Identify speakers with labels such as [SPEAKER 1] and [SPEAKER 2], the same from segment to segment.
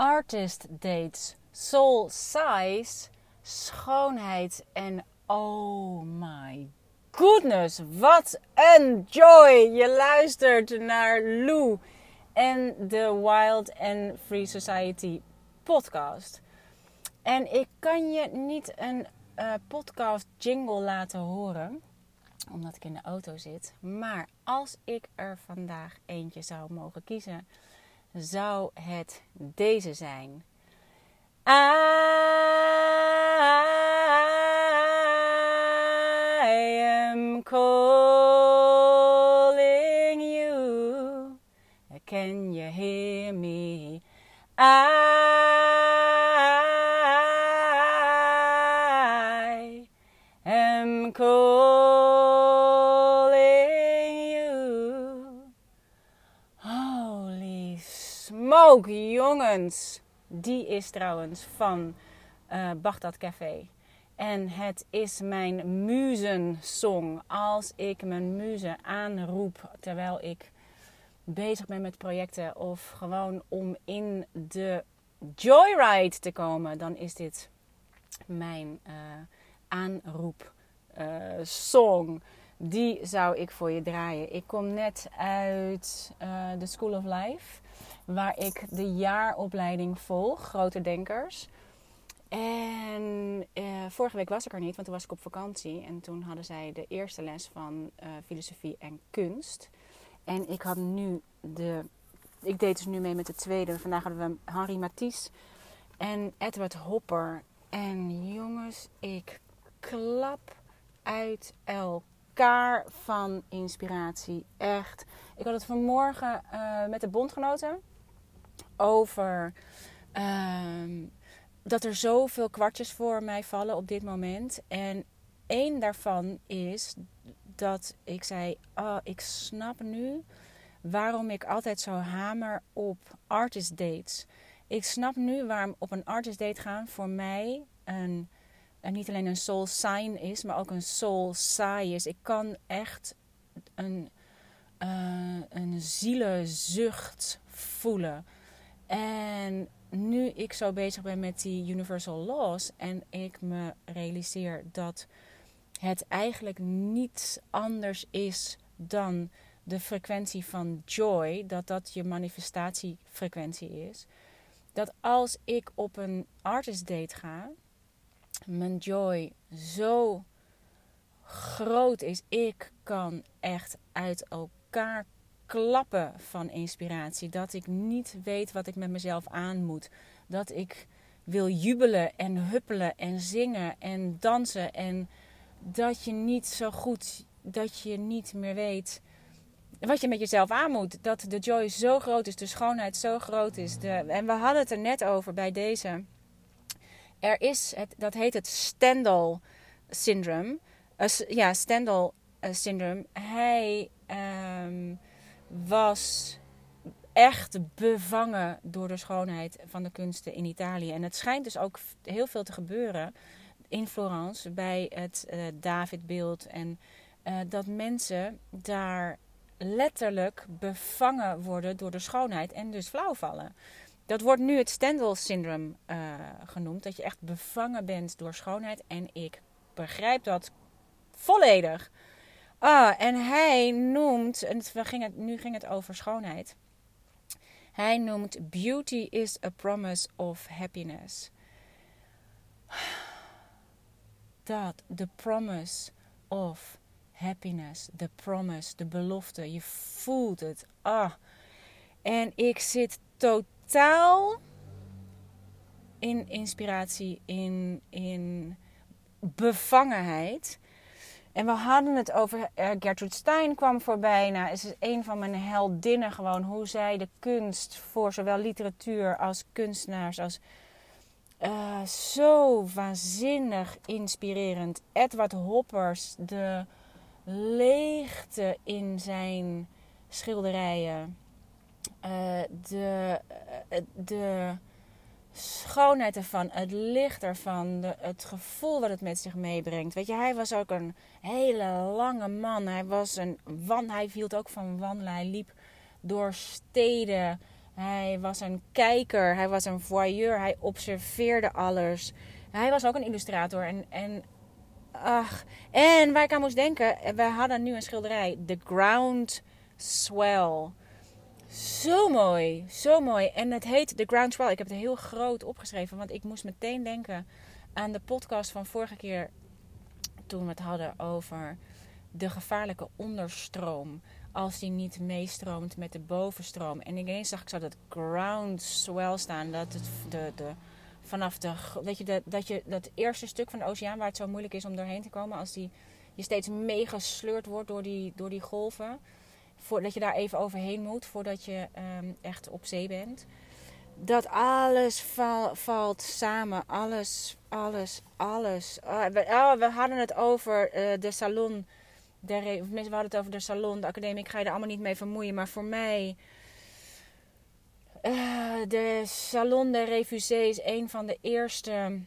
[SPEAKER 1] artist dates, soul size, schoonheid en oh my goodness, wat een joy! Je luistert naar Lou en de Wild and Free Society podcast. En ik kan je niet een uh, podcast jingle laten horen, omdat ik in de auto zit. Maar als ik er vandaag eentje zou mogen kiezen, zou het deze zijn. I am calling you. Can you hear me? I Die is trouwens van uh, Café. En het is mijn muzensong. Als ik mijn muze aanroep terwijl ik bezig ben met projecten of gewoon om in de joyride te komen, dan is dit mijn uh, aanroep uh, song. Die zou ik voor je draaien. Ik kom net uit de School of Life, waar ik de jaaropleiding volg, Grote Denkers. En vorige week was ik er niet, want toen was ik op vakantie. En toen hadden zij de eerste les van filosofie en kunst. En ik had nu de. Ik deed dus nu mee met de tweede. Vandaag hadden we Henri Matisse en Edward Hopper. En jongens, ik klap uit elkaar van inspiratie. Echt. Ik had het vanmorgen uh, met de bondgenoten over. Uh, dat er zoveel kwartjes voor mij vallen op dit moment. En één daarvan is dat ik zei: Oh, ik snap nu waarom ik altijd zo hamer op artist dates. Ik snap nu waarom op een artist date gaan voor mij een, niet alleen een soul sign is, maar ook een soul sigh is. Ik kan echt een, uh, een zielenzucht voelen. En nu ik zo bezig ben met die universal laws en ik me realiseer dat het eigenlijk niets anders is dan de frequentie van joy, dat dat je manifestatiefrequentie is. Dat als ik op een artist date ga, mijn joy zo groot is. Ik kan echt uit elkaar klappen van inspiratie. Dat ik niet weet wat ik met mezelf aan moet. Dat ik wil jubelen en huppelen en zingen en dansen. En dat je niet zo goed, dat je niet meer weet wat je met jezelf aan moet. Dat de joy zo groot is, de schoonheid zo groot is. De, en we hadden het er net over bij deze. Er is, het, dat heet het Stendhal syndroom. Uh, ja, Stendhal uh, syndroom. Hij um, was echt bevangen door de schoonheid van de kunsten in Italië. En het schijnt dus ook heel veel te gebeuren in Florence bij het uh, Davidbeeld. En dat mensen daar letterlijk bevangen worden door de schoonheid en dus flauw vallen. Dat wordt nu het Stendhal-syndroom uh, genoemd. Dat je echt bevangen bent door schoonheid. En ik begrijp dat volledig. Ah, en hij noemt, en we gingen, nu ging het over schoonheid. Hij noemt beauty is a promise of happiness. Dat, the promise of happiness, de promise, de belofte. Je voelt het. Ah. En ik zit totaal in inspiratie, in, in bevangenheid. En we hadden het over uh, Gertrude Stein kwam voorbij. Nou, is een van mijn heldinnen gewoon. Hoe zij de kunst voor zowel literatuur als kunstenaars als uh, zo waanzinnig inspirerend. Edward Hoppers, de leegte in zijn schilderijen. Uh, de, de schoonheid ervan, het licht ervan, de, het gevoel wat het met zich meebrengt. Weet je, hij was ook een hele lange man. Hij, was een, wan, hij hield ook van wandelen. Hij liep door steden. Hij was een kijker, hij was een voyeur, hij observeerde alles. Hij was ook een illustrator. En, en, ach. en waar ik aan moest denken, we hadden nu een schilderij, The Ground Swell. Zo mooi, zo mooi. En het heet The Ground Swell. Ik heb het heel groot opgeschreven, want ik moest meteen denken aan de podcast van vorige keer toen we het hadden over de gevaarlijke onderstroom. Als die niet meestroomt met de bovenstroom. En ineens zag ik zo dat ground swell staan. Dat het de, de, vanaf de. Weet je, dat je dat eerste stuk van de oceaan waar het zo moeilijk is om doorheen te komen. Als die je steeds meegesleurd wordt door die, door die golven. Voordat je daar even overheen moet voordat je um, echt op zee bent. Dat alles val, valt samen. Alles, alles, alles. Oh, we, oh, we hadden het over uh, de salon de, mensen hadden het over de salon, de academie. Ik ga je er allemaal niet mee vermoeien. Maar voor mij. Uh, de Salon de is een van de eerste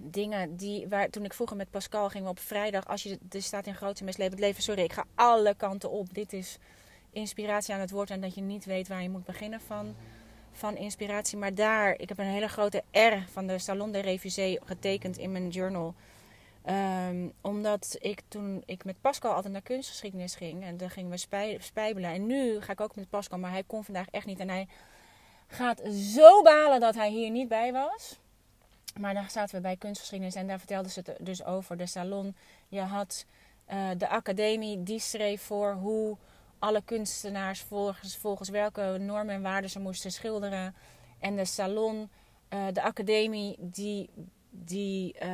[SPEAKER 1] dingen die. Waar, toen ik vroeger met Pascal ging op vrijdag. Als je. Er staat in grote mes het leven. Sorry, ik ga alle kanten op. Dit is inspiratie aan het woord. En dat je niet weet waar je moet beginnen van, van inspiratie. Maar daar. Ik heb een hele grote R van de Salon de Refusé getekend in mijn journal. Um, omdat ik toen ik met Pascal altijd naar kunstgeschiedenis ging. En dan gingen we spij, spijbelen. En nu ga ik ook met Pascal. Maar hij kon vandaag echt niet. En hij gaat zo balen dat hij hier niet bij was. Maar dan zaten we bij kunstgeschiedenis. En daar vertelden ze het dus over de salon. Je had uh, de academie. Die schreef voor hoe alle kunstenaars volgens, volgens welke normen en waarden ze moesten schilderen. En de salon, uh, de academie, die die uh,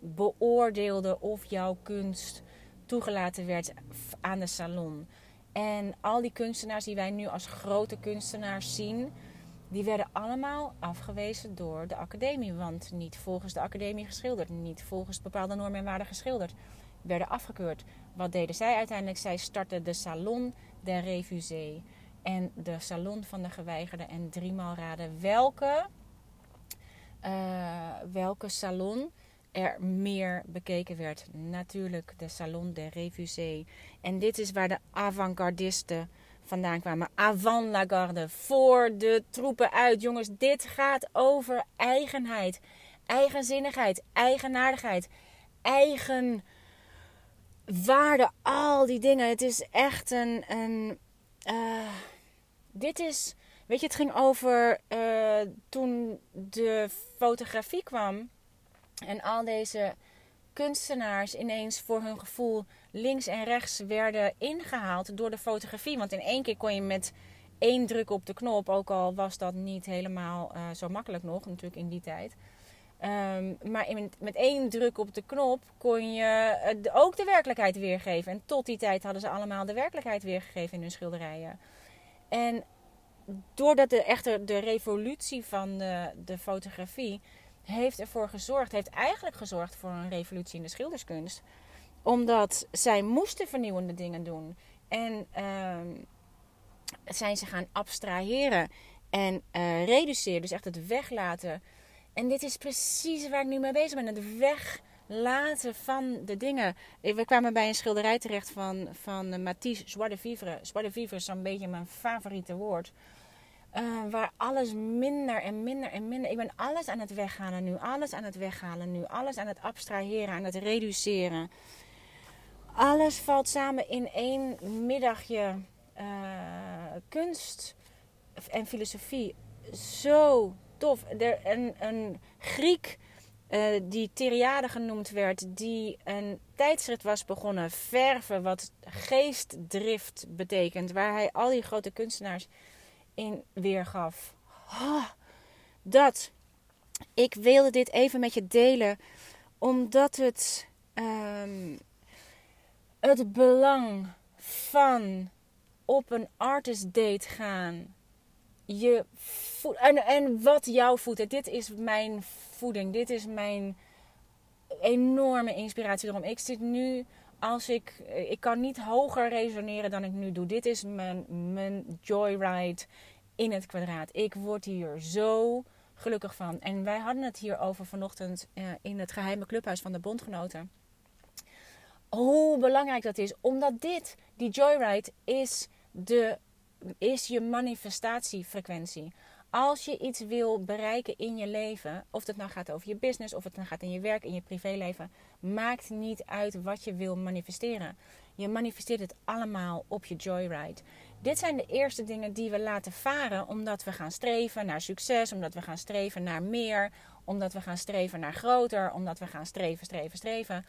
[SPEAKER 1] beoordeelde of jouw kunst toegelaten werd aan de salon. En al die kunstenaars die wij nu als grote kunstenaars zien, die werden allemaal afgewezen door de academie. Want niet volgens de academie geschilderd, niet volgens bepaalde normen en waarden geschilderd. Werden afgekeurd. Wat deden zij uiteindelijk? Zij startten de Salon der Refusés. En de Salon van de Geweigerden. En driemaal raden welke uh, welke salon er meer bekeken werd. Natuurlijk de Salon des Refusés. En dit is waar de avant-gardisten vandaan kwamen. Avant la garde. Voor de troepen uit. Jongens, dit gaat over eigenheid. Eigenzinnigheid. Eigenaardigheid. Eigen waarde. Al die dingen. Het is echt een... een uh, dit is Weet je, het ging over uh, toen de fotografie kwam en al deze kunstenaars ineens voor hun gevoel links en rechts werden ingehaald door de fotografie. Want in één keer kon je met één druk op de knop, ook al was dat niet helemaal uh, zo makkelijk nog, natuurlijk in die tijd. Um, maar met één druk op de knop kon je uh, ook de werkelijkheid weergeven. En tot die tijd hadden ze allemaal de werkelijkheid weergegeven in hun schilderijen. En doordat de, echte de revolutie van de fotografie heeft ervoor gezorgd, heeft eigenlijk gezorgd voor een revolutie in de schilderskunst. Omdat zij moesten vernieuwende dingen doen. En uh, zijn ze gaan abstraheren en uh, reduceren. Dus echt het weglaten. En dit is precies waar ik nu mee bezig ben. Het weglaten van de dingen. We kwamen bij een schilderij terecht van, van Matisse de Vivre. De Vivre is zo'n beetje mijn favoriete woord. Uh, waar alles minder en minder en minder. Ik ben alles aan het weghalen nu. Alles aan het weghalen nu. Alles aan het abstraheren, aan het reduceren. Alles valt samen in één middagje uh, kunst en filosofie. Zo tof. Er, een, een Griek uh, die Teriade genoemd werd, die een tijdschrift was begonnen, verven, wat geestdrift betekent, waar hij al die grote kunstenaars in weergaf. Oh, dat. Ik wilde dit even met je delen, omdat het um, het belang van op een artist date gaan. Je voed, en, en wat jouw voedt. Dit is mijn voeding. Dit is mijn enorme inspiratie. Daarom, ik zit nu als ik, ik kan niet hoger resoneren dan ik nu doe. Dit is mijn, mijn joyride in het kwadraat. Ik word hier zo gelukkig van. En wij hadden het hier over vanochtend uh, in het geheime clubhuis van de bondgenoten. Hoe belangrijk dat is. Omdat dit, die joyride, is de is je manifestatiefrequentie. Als je iets wil bereiken in je leven, of het nou gaat over je business, of het nou gaat in je werk, in je privéleven, maakt niet uit wat je wil manifesteren. Je manifesteert het allemaal op je joyride. Dit zijn de eerste dingen die we laten varen omdat we gaan streven naar succes, omdat we gaan streven naar meer, omdat we gaan streven naar groter, omdat we gaan streven, streven, streven.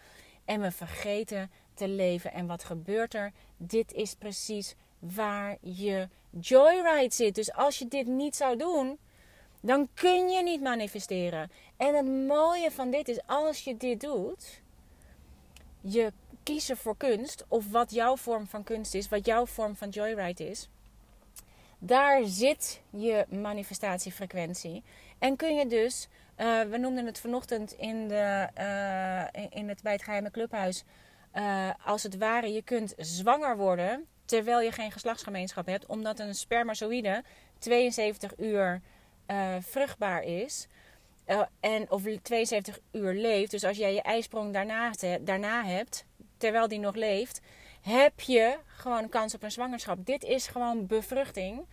[SPEAKER 1] En we vergeten te leven. En wat gebeurt er? Dit is precies waar je joyride zit. Dus als je dit niet zou doen, dan kun je niet manifesteren. En het mooie van dit is, als je dit doet, je kiezen voor kunst, of wat jouw vorm van kunst is, wat jouw vorm van joyride is, daar zit je manifestatiefrequentie. En kun je dus, uh, we noemden het vanochtend in de, uh, in het, bij het geheime clubhuis, uh, als het ware, je kunt zwanger worden terwijl je geen geslachtsgemeenschap hebt, omdat een spermazoïde 72 uur vruchtbaar is. en, of 72 uur leeft. Dus als jij je ijsprong daarna, daarna hebt, terwijl die nog leeft, heb je gewoon kans op een zwangerschap. Dit is gewoon bevruchting.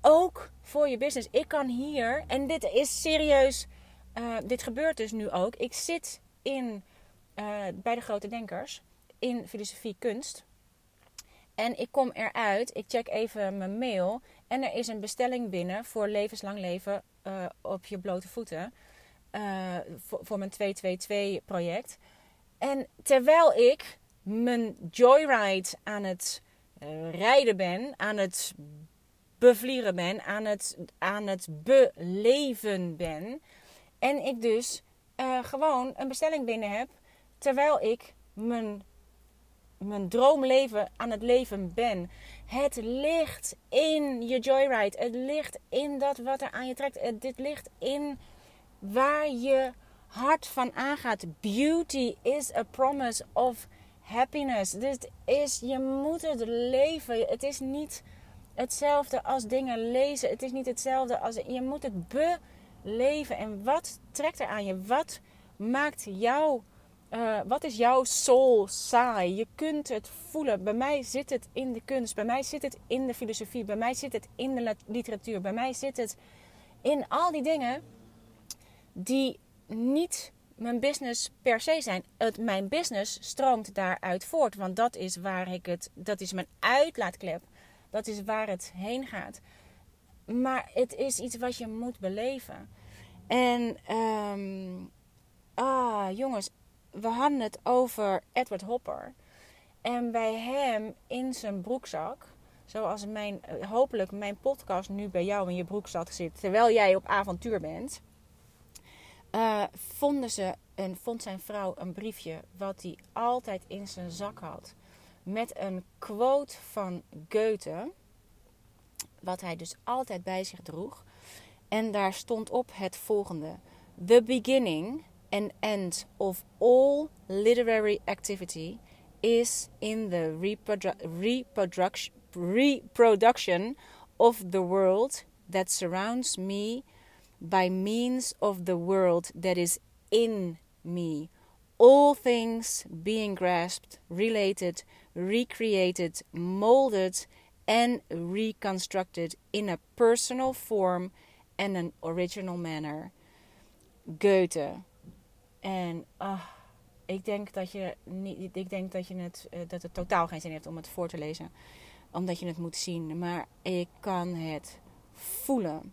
[SPEAKER 1] Ook voor je business. Ik kan hier, en dit is serieus, uh, dit gebeurt dus nu ook. Ik zit in, bij de grote denkers in filosofie kunst. En ik kom eruit, ik check even mijn mail. En er is een bestelling binnen voor levenslang leven uh, op je blote voeten. voor, voor mijn 222 project. En terwijl ik mijn joyride aan het uh, rijden ben, aan het bevlieren ben, aan het, aan het beleven ben. En ik dus uh, gewoon een bestelling binnen heb. Terwijl ik mijn, mijn droomleven aan het leven ben. Het ligt in je joyride. Het ligt in dat wat er aan je trekt. Dit ligt in waar je hart van aangaat. Beauty is a promise of happiness. Dit is, je moet het leven. Het is niet hetzelfde als dingen lezen. Het is niet hetzelfde als, je moet het beleven. En wat trekt er aan je? Wat maakt jou, uh, wat is jouw soul saai? Je kunt het voelen. Bij mij zit het in de kunst. Bij mij zit het in de filosofie. Bij mij zit het in de literatuur. Bij mij zit het in al die dingen die niet mijn business per se zijn. Het, mijn business stroomt daaruit voort. Want dat is waar ik het. Dat is mijn uitlaatklep. Dat is waar het heen gaat. Maar het is iets wat je moet beleven. En um, ah, jongens, we hadden het over Edward Hopper. En bij hem in zijn broekzak, zoals mijn, hopelijk mijn podcast nu bij jou in je broekzak zit, terwijl jij op avontuur bent, uh, vonden ze en vond zijn vrouw een briefje wat hij altijd in zijn zak had. Met een quote van Goethe. Wat hij dus altijd bij zich droeg. En daar stond op het volgende: The beginning and end of all literary activity is in the reprodu reproduction of the world that surrounds me by means of the world that is in me. All things being grasped, related, recreated, molded, and reconstructed in a personal form and an original manner. Goethe. En ah, ik denk dat je niet, ik denk dat je het, uh, dat het totaal geen zin heeft om het voor te lezen, omdat je het moet zien. Maar ik kan het voelen.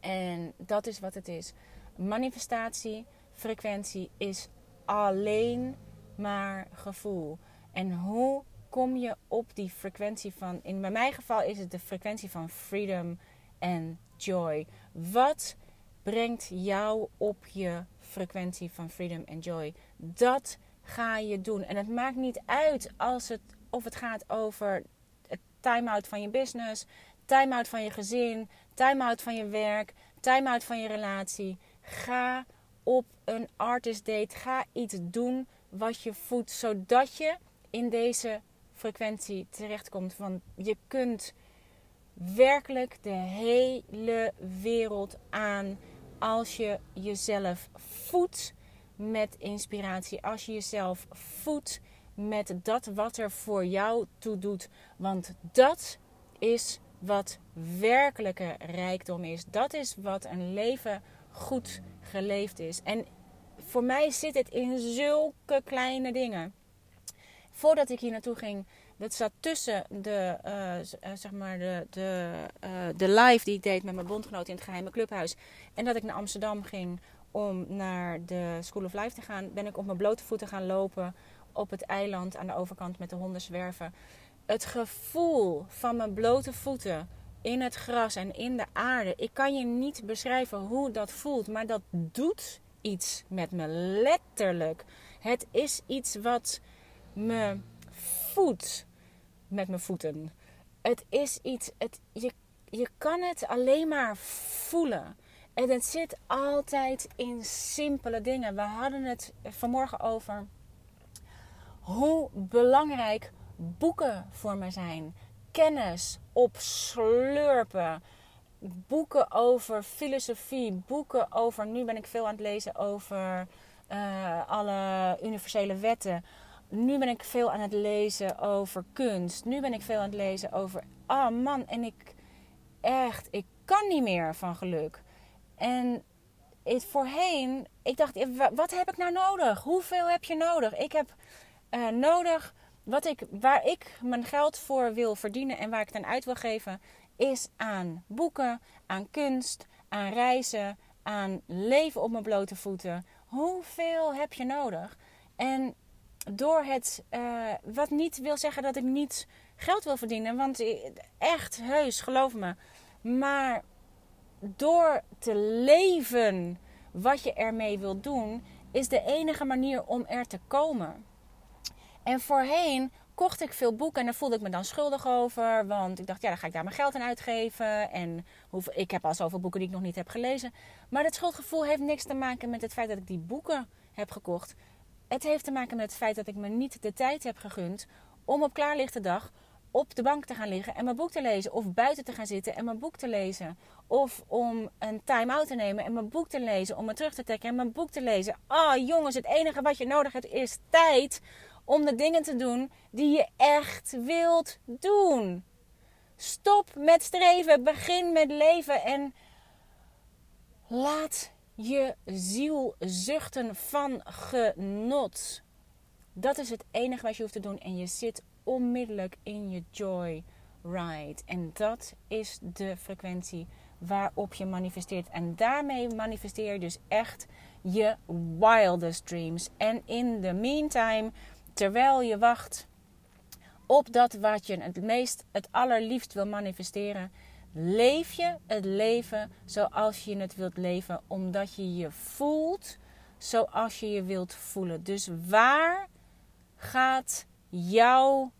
[SPEAKER 1] En dat is wat het is. Manifestatie, frequentie is alleen maar gevoel. En hoe kom je op die frequentie van, in mijn geval is het de frequentie van freedom en joy. Wat brengt jou op je frequentie van freedom en joy? Dat ga je doen. En het maakt niet uit als het, of het gaat over het time-out van je business, time-out van je gezin, time-out van je werk, time-out van je relatie. Ga op een artist date. Ga iets doen wat je voedt, zodat je in deze frequentie terechtkomt. Want je kunt werkelijk de hele wereld aan als je jezelf voedt met inspiratie. Als je jezelf voedt met dat wat er voor jou toe doet. Want dat is wat werkelijke rijkdom is. Dat is wat een leven goed geleefd is. En voor mij zit het in zulke kleine dingen. Voordat ik hier naartoe ging, dat zat tussen de, uh, zeg maar de, de, uh, de live die ik deed met mijn bondgenoot in het geheime clubhuis. En dat ik naar Amsterdam ging om naar de School of Life te gaan, ben ik op mijn blote voeten gaan lopen op het eiland aan de overkant met de honden zwerven. Het gevoel van mijn blote voeten in het gras en in de aarde. Ik kan je niet beschrijven hoe dat voelt, maar dat doet iets met me, letterlijk. Het is iets wat me voedt met mijn voeten. Het is iets, het, je, je kan het alleen maar voelen. En het zit altijd in simpele dingen. We hadden het vanmorgen over hoe belangrijk boeken voor me zijn. Kennis opslurpen. Boeken over filosofie, boeken over. Nu ben ik veel aan het lezen over uh, alle universele wetten. Nu ben ik veel aan het lezen over kunst. Nu ben ik veel aan het lezen over. Ah oh man, en ik. Echt, ik kan niet meer van geluk. En het voorheen, ik dacht, wat heb ik nou nodig? Hoeveel heb je nodig? Ik heb uh, nodig wat ik, waar ik mijn geld voor wil verdienen en waar ik het aan uit wil geven, is aan boeken, aan kunst, aan reizen, aan leven op mijn blote voeten. Hoeveel heb je nodig? En door het, uh, wat niet wil zeggen dat ik niet geld wil verdienen, want echt heus, geloof me. Maar door te leven wat je ermee wilt doen, is de enige manier om er te komen. En voorheen kocht ik veel boeken en daar voelde ik me dan schuldig over. Want ik dacht, ja, dan ga ik daar mijn geld aan uitgeven. En ik heb al zoveel boeken die ik nog niet heb gelezen. Maar dat schuldgevoel heeft niks te maken met het feit dat ik die boeken heb gekocht. Het heeft te maken met het feit dat ik me niet de tijd heb gegund om op klaarlichte dag op de bank te gaan liggen en mijn boek te lezen. Of buiten te gaan zitten en mijn boek te lezen. Of om een time-out te nemen en mijn boek te lezen. Om me terug te trekken en mijn boek te lezen. Ah, oh, jongens, het enige wat je nodig hebt is tijd om de dingen te doen die je echt wilt doen. Stop met streven, begin met leven en laat je ziel zuchten van genot. Dat is het enige wat je hoeft te doen en je zit onmiddellijk in je joy ride. En dat is de frequentie waarop je manifesteert. En daarmee manifesteer je dus echt je wildest dreams. En in the meantime terwijl je wacht op dat wat je het meest, het allerliefst wil manifesteren, leef je het leven zoals je het wilt leven, omdat je je voelt zoals je je wilt voelen. Dus waar gaat jouw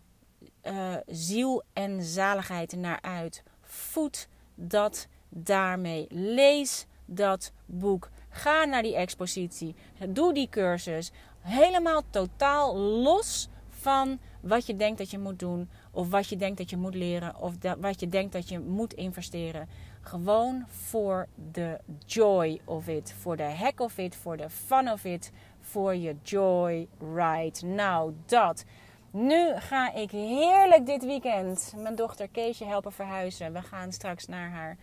[SPEAKER 1] uh, ziel en zaligheid naar uit? Voed dat daarmee. Lees dat boek. Ga naar die expositie. Doe die cursus helemaal totaal los van wat je denkt dat je moet doen, of wat je denkt dat je moet leren, of wat je denkt dat je moet investeren. Gewoon voor de joy of it, voor de hack of it, voor de fun of it, voor je joy ride. Nou, dat. Nu ga ik heerlijk dit weekend mijn dochter Keesje helpen verhuizen. We gaan straks naar haar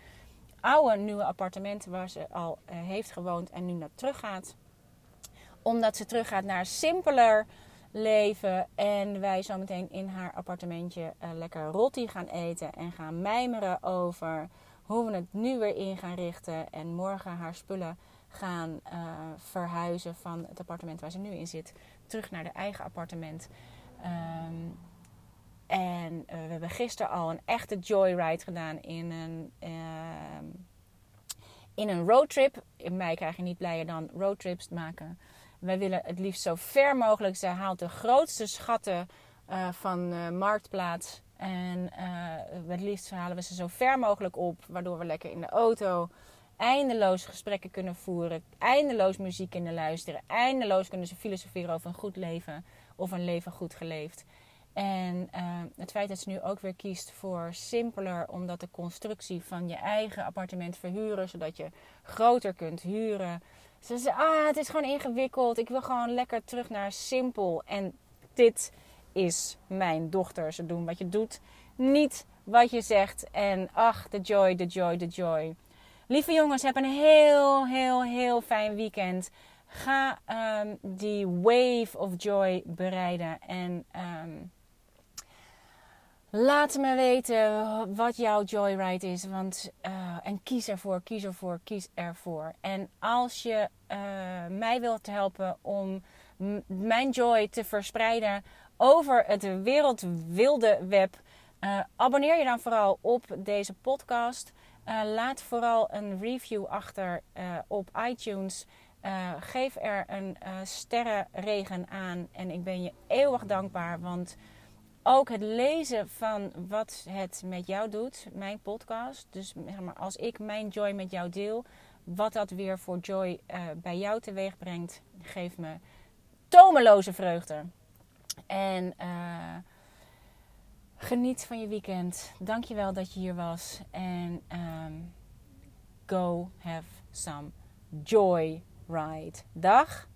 [SPEAKER 1] oude nieuwe appartement waar ze al uh, heeft gewoond en nu naar terug gaat omdat ze teruggaat naar simpeler leven. En wij zometeen in haar appartementje uh, lekker rotti gaan eten. En gaan mijmeren over hoe we het nu weer in gaan richten. En morgen haar spullen gaan uh, verhuizen van het appartement waar ze nu in zit. Terug naar de eigen appartement. Um, en uh, we hebben gisteren al een echte joyride gedaan in een, uh, in een roadtrip. In mei krijg je niet blijer dan roadtrips maken. Wij willen het liefst zo ver mogelijk. Ze haalt de grootste schatten uh, van uh, Marktplaats. En uh, het liefst halen we ze zo ver mogelijk op. Waardoor we lekker in de auto eindeloos gesprekken kunnen voeren. Eindeloos muziek kunnen luisteren. Eindeloos kunnen ze filosoferen over een goed leven. Of een leven goed geleefd. En het feit dat ze nu ook weer kiest voor simpeler, omdat de constructie van je eigen appartement verhuren, zodat je groter kunt huren, ze zei, ah, het is gewoon ingewikkeld. Ik wil gewoon lekker terug naar simpel. En dit is mijn dochter. Ze doen wat je doet. niet wat je zegt. En ach, de joy, de joy, de joy. Lieve jongens, heb een heel, heel, heel fijn weekend. Ga ehm, die wave of joy bereiden. En um, laat me weten wat jouw joyride is. Want, uh, en kies ervoor, kies ervoor, kies ervoor. En als je uh, mij wilt helpen om mijn joy te verspreiden over het wereldwilde web. Uh, abonneer je dan vooral op deze podcast. Laat vooral een review achter op iTunes. geef er een sterrenregen aan. En ik ben je eeuwig dankbaar. Want ook het lezen van wat het met jou doet, mijn podcast. Dus zeg maar, als ik mijn joy met jou deel, wat dat weer voor joy bij jou teweeg brengt, geeft me tomeloze vreugde. En uh, geniet van je weekend. Dankjewel dat je hier was. En um, go have some joy ride. Dag!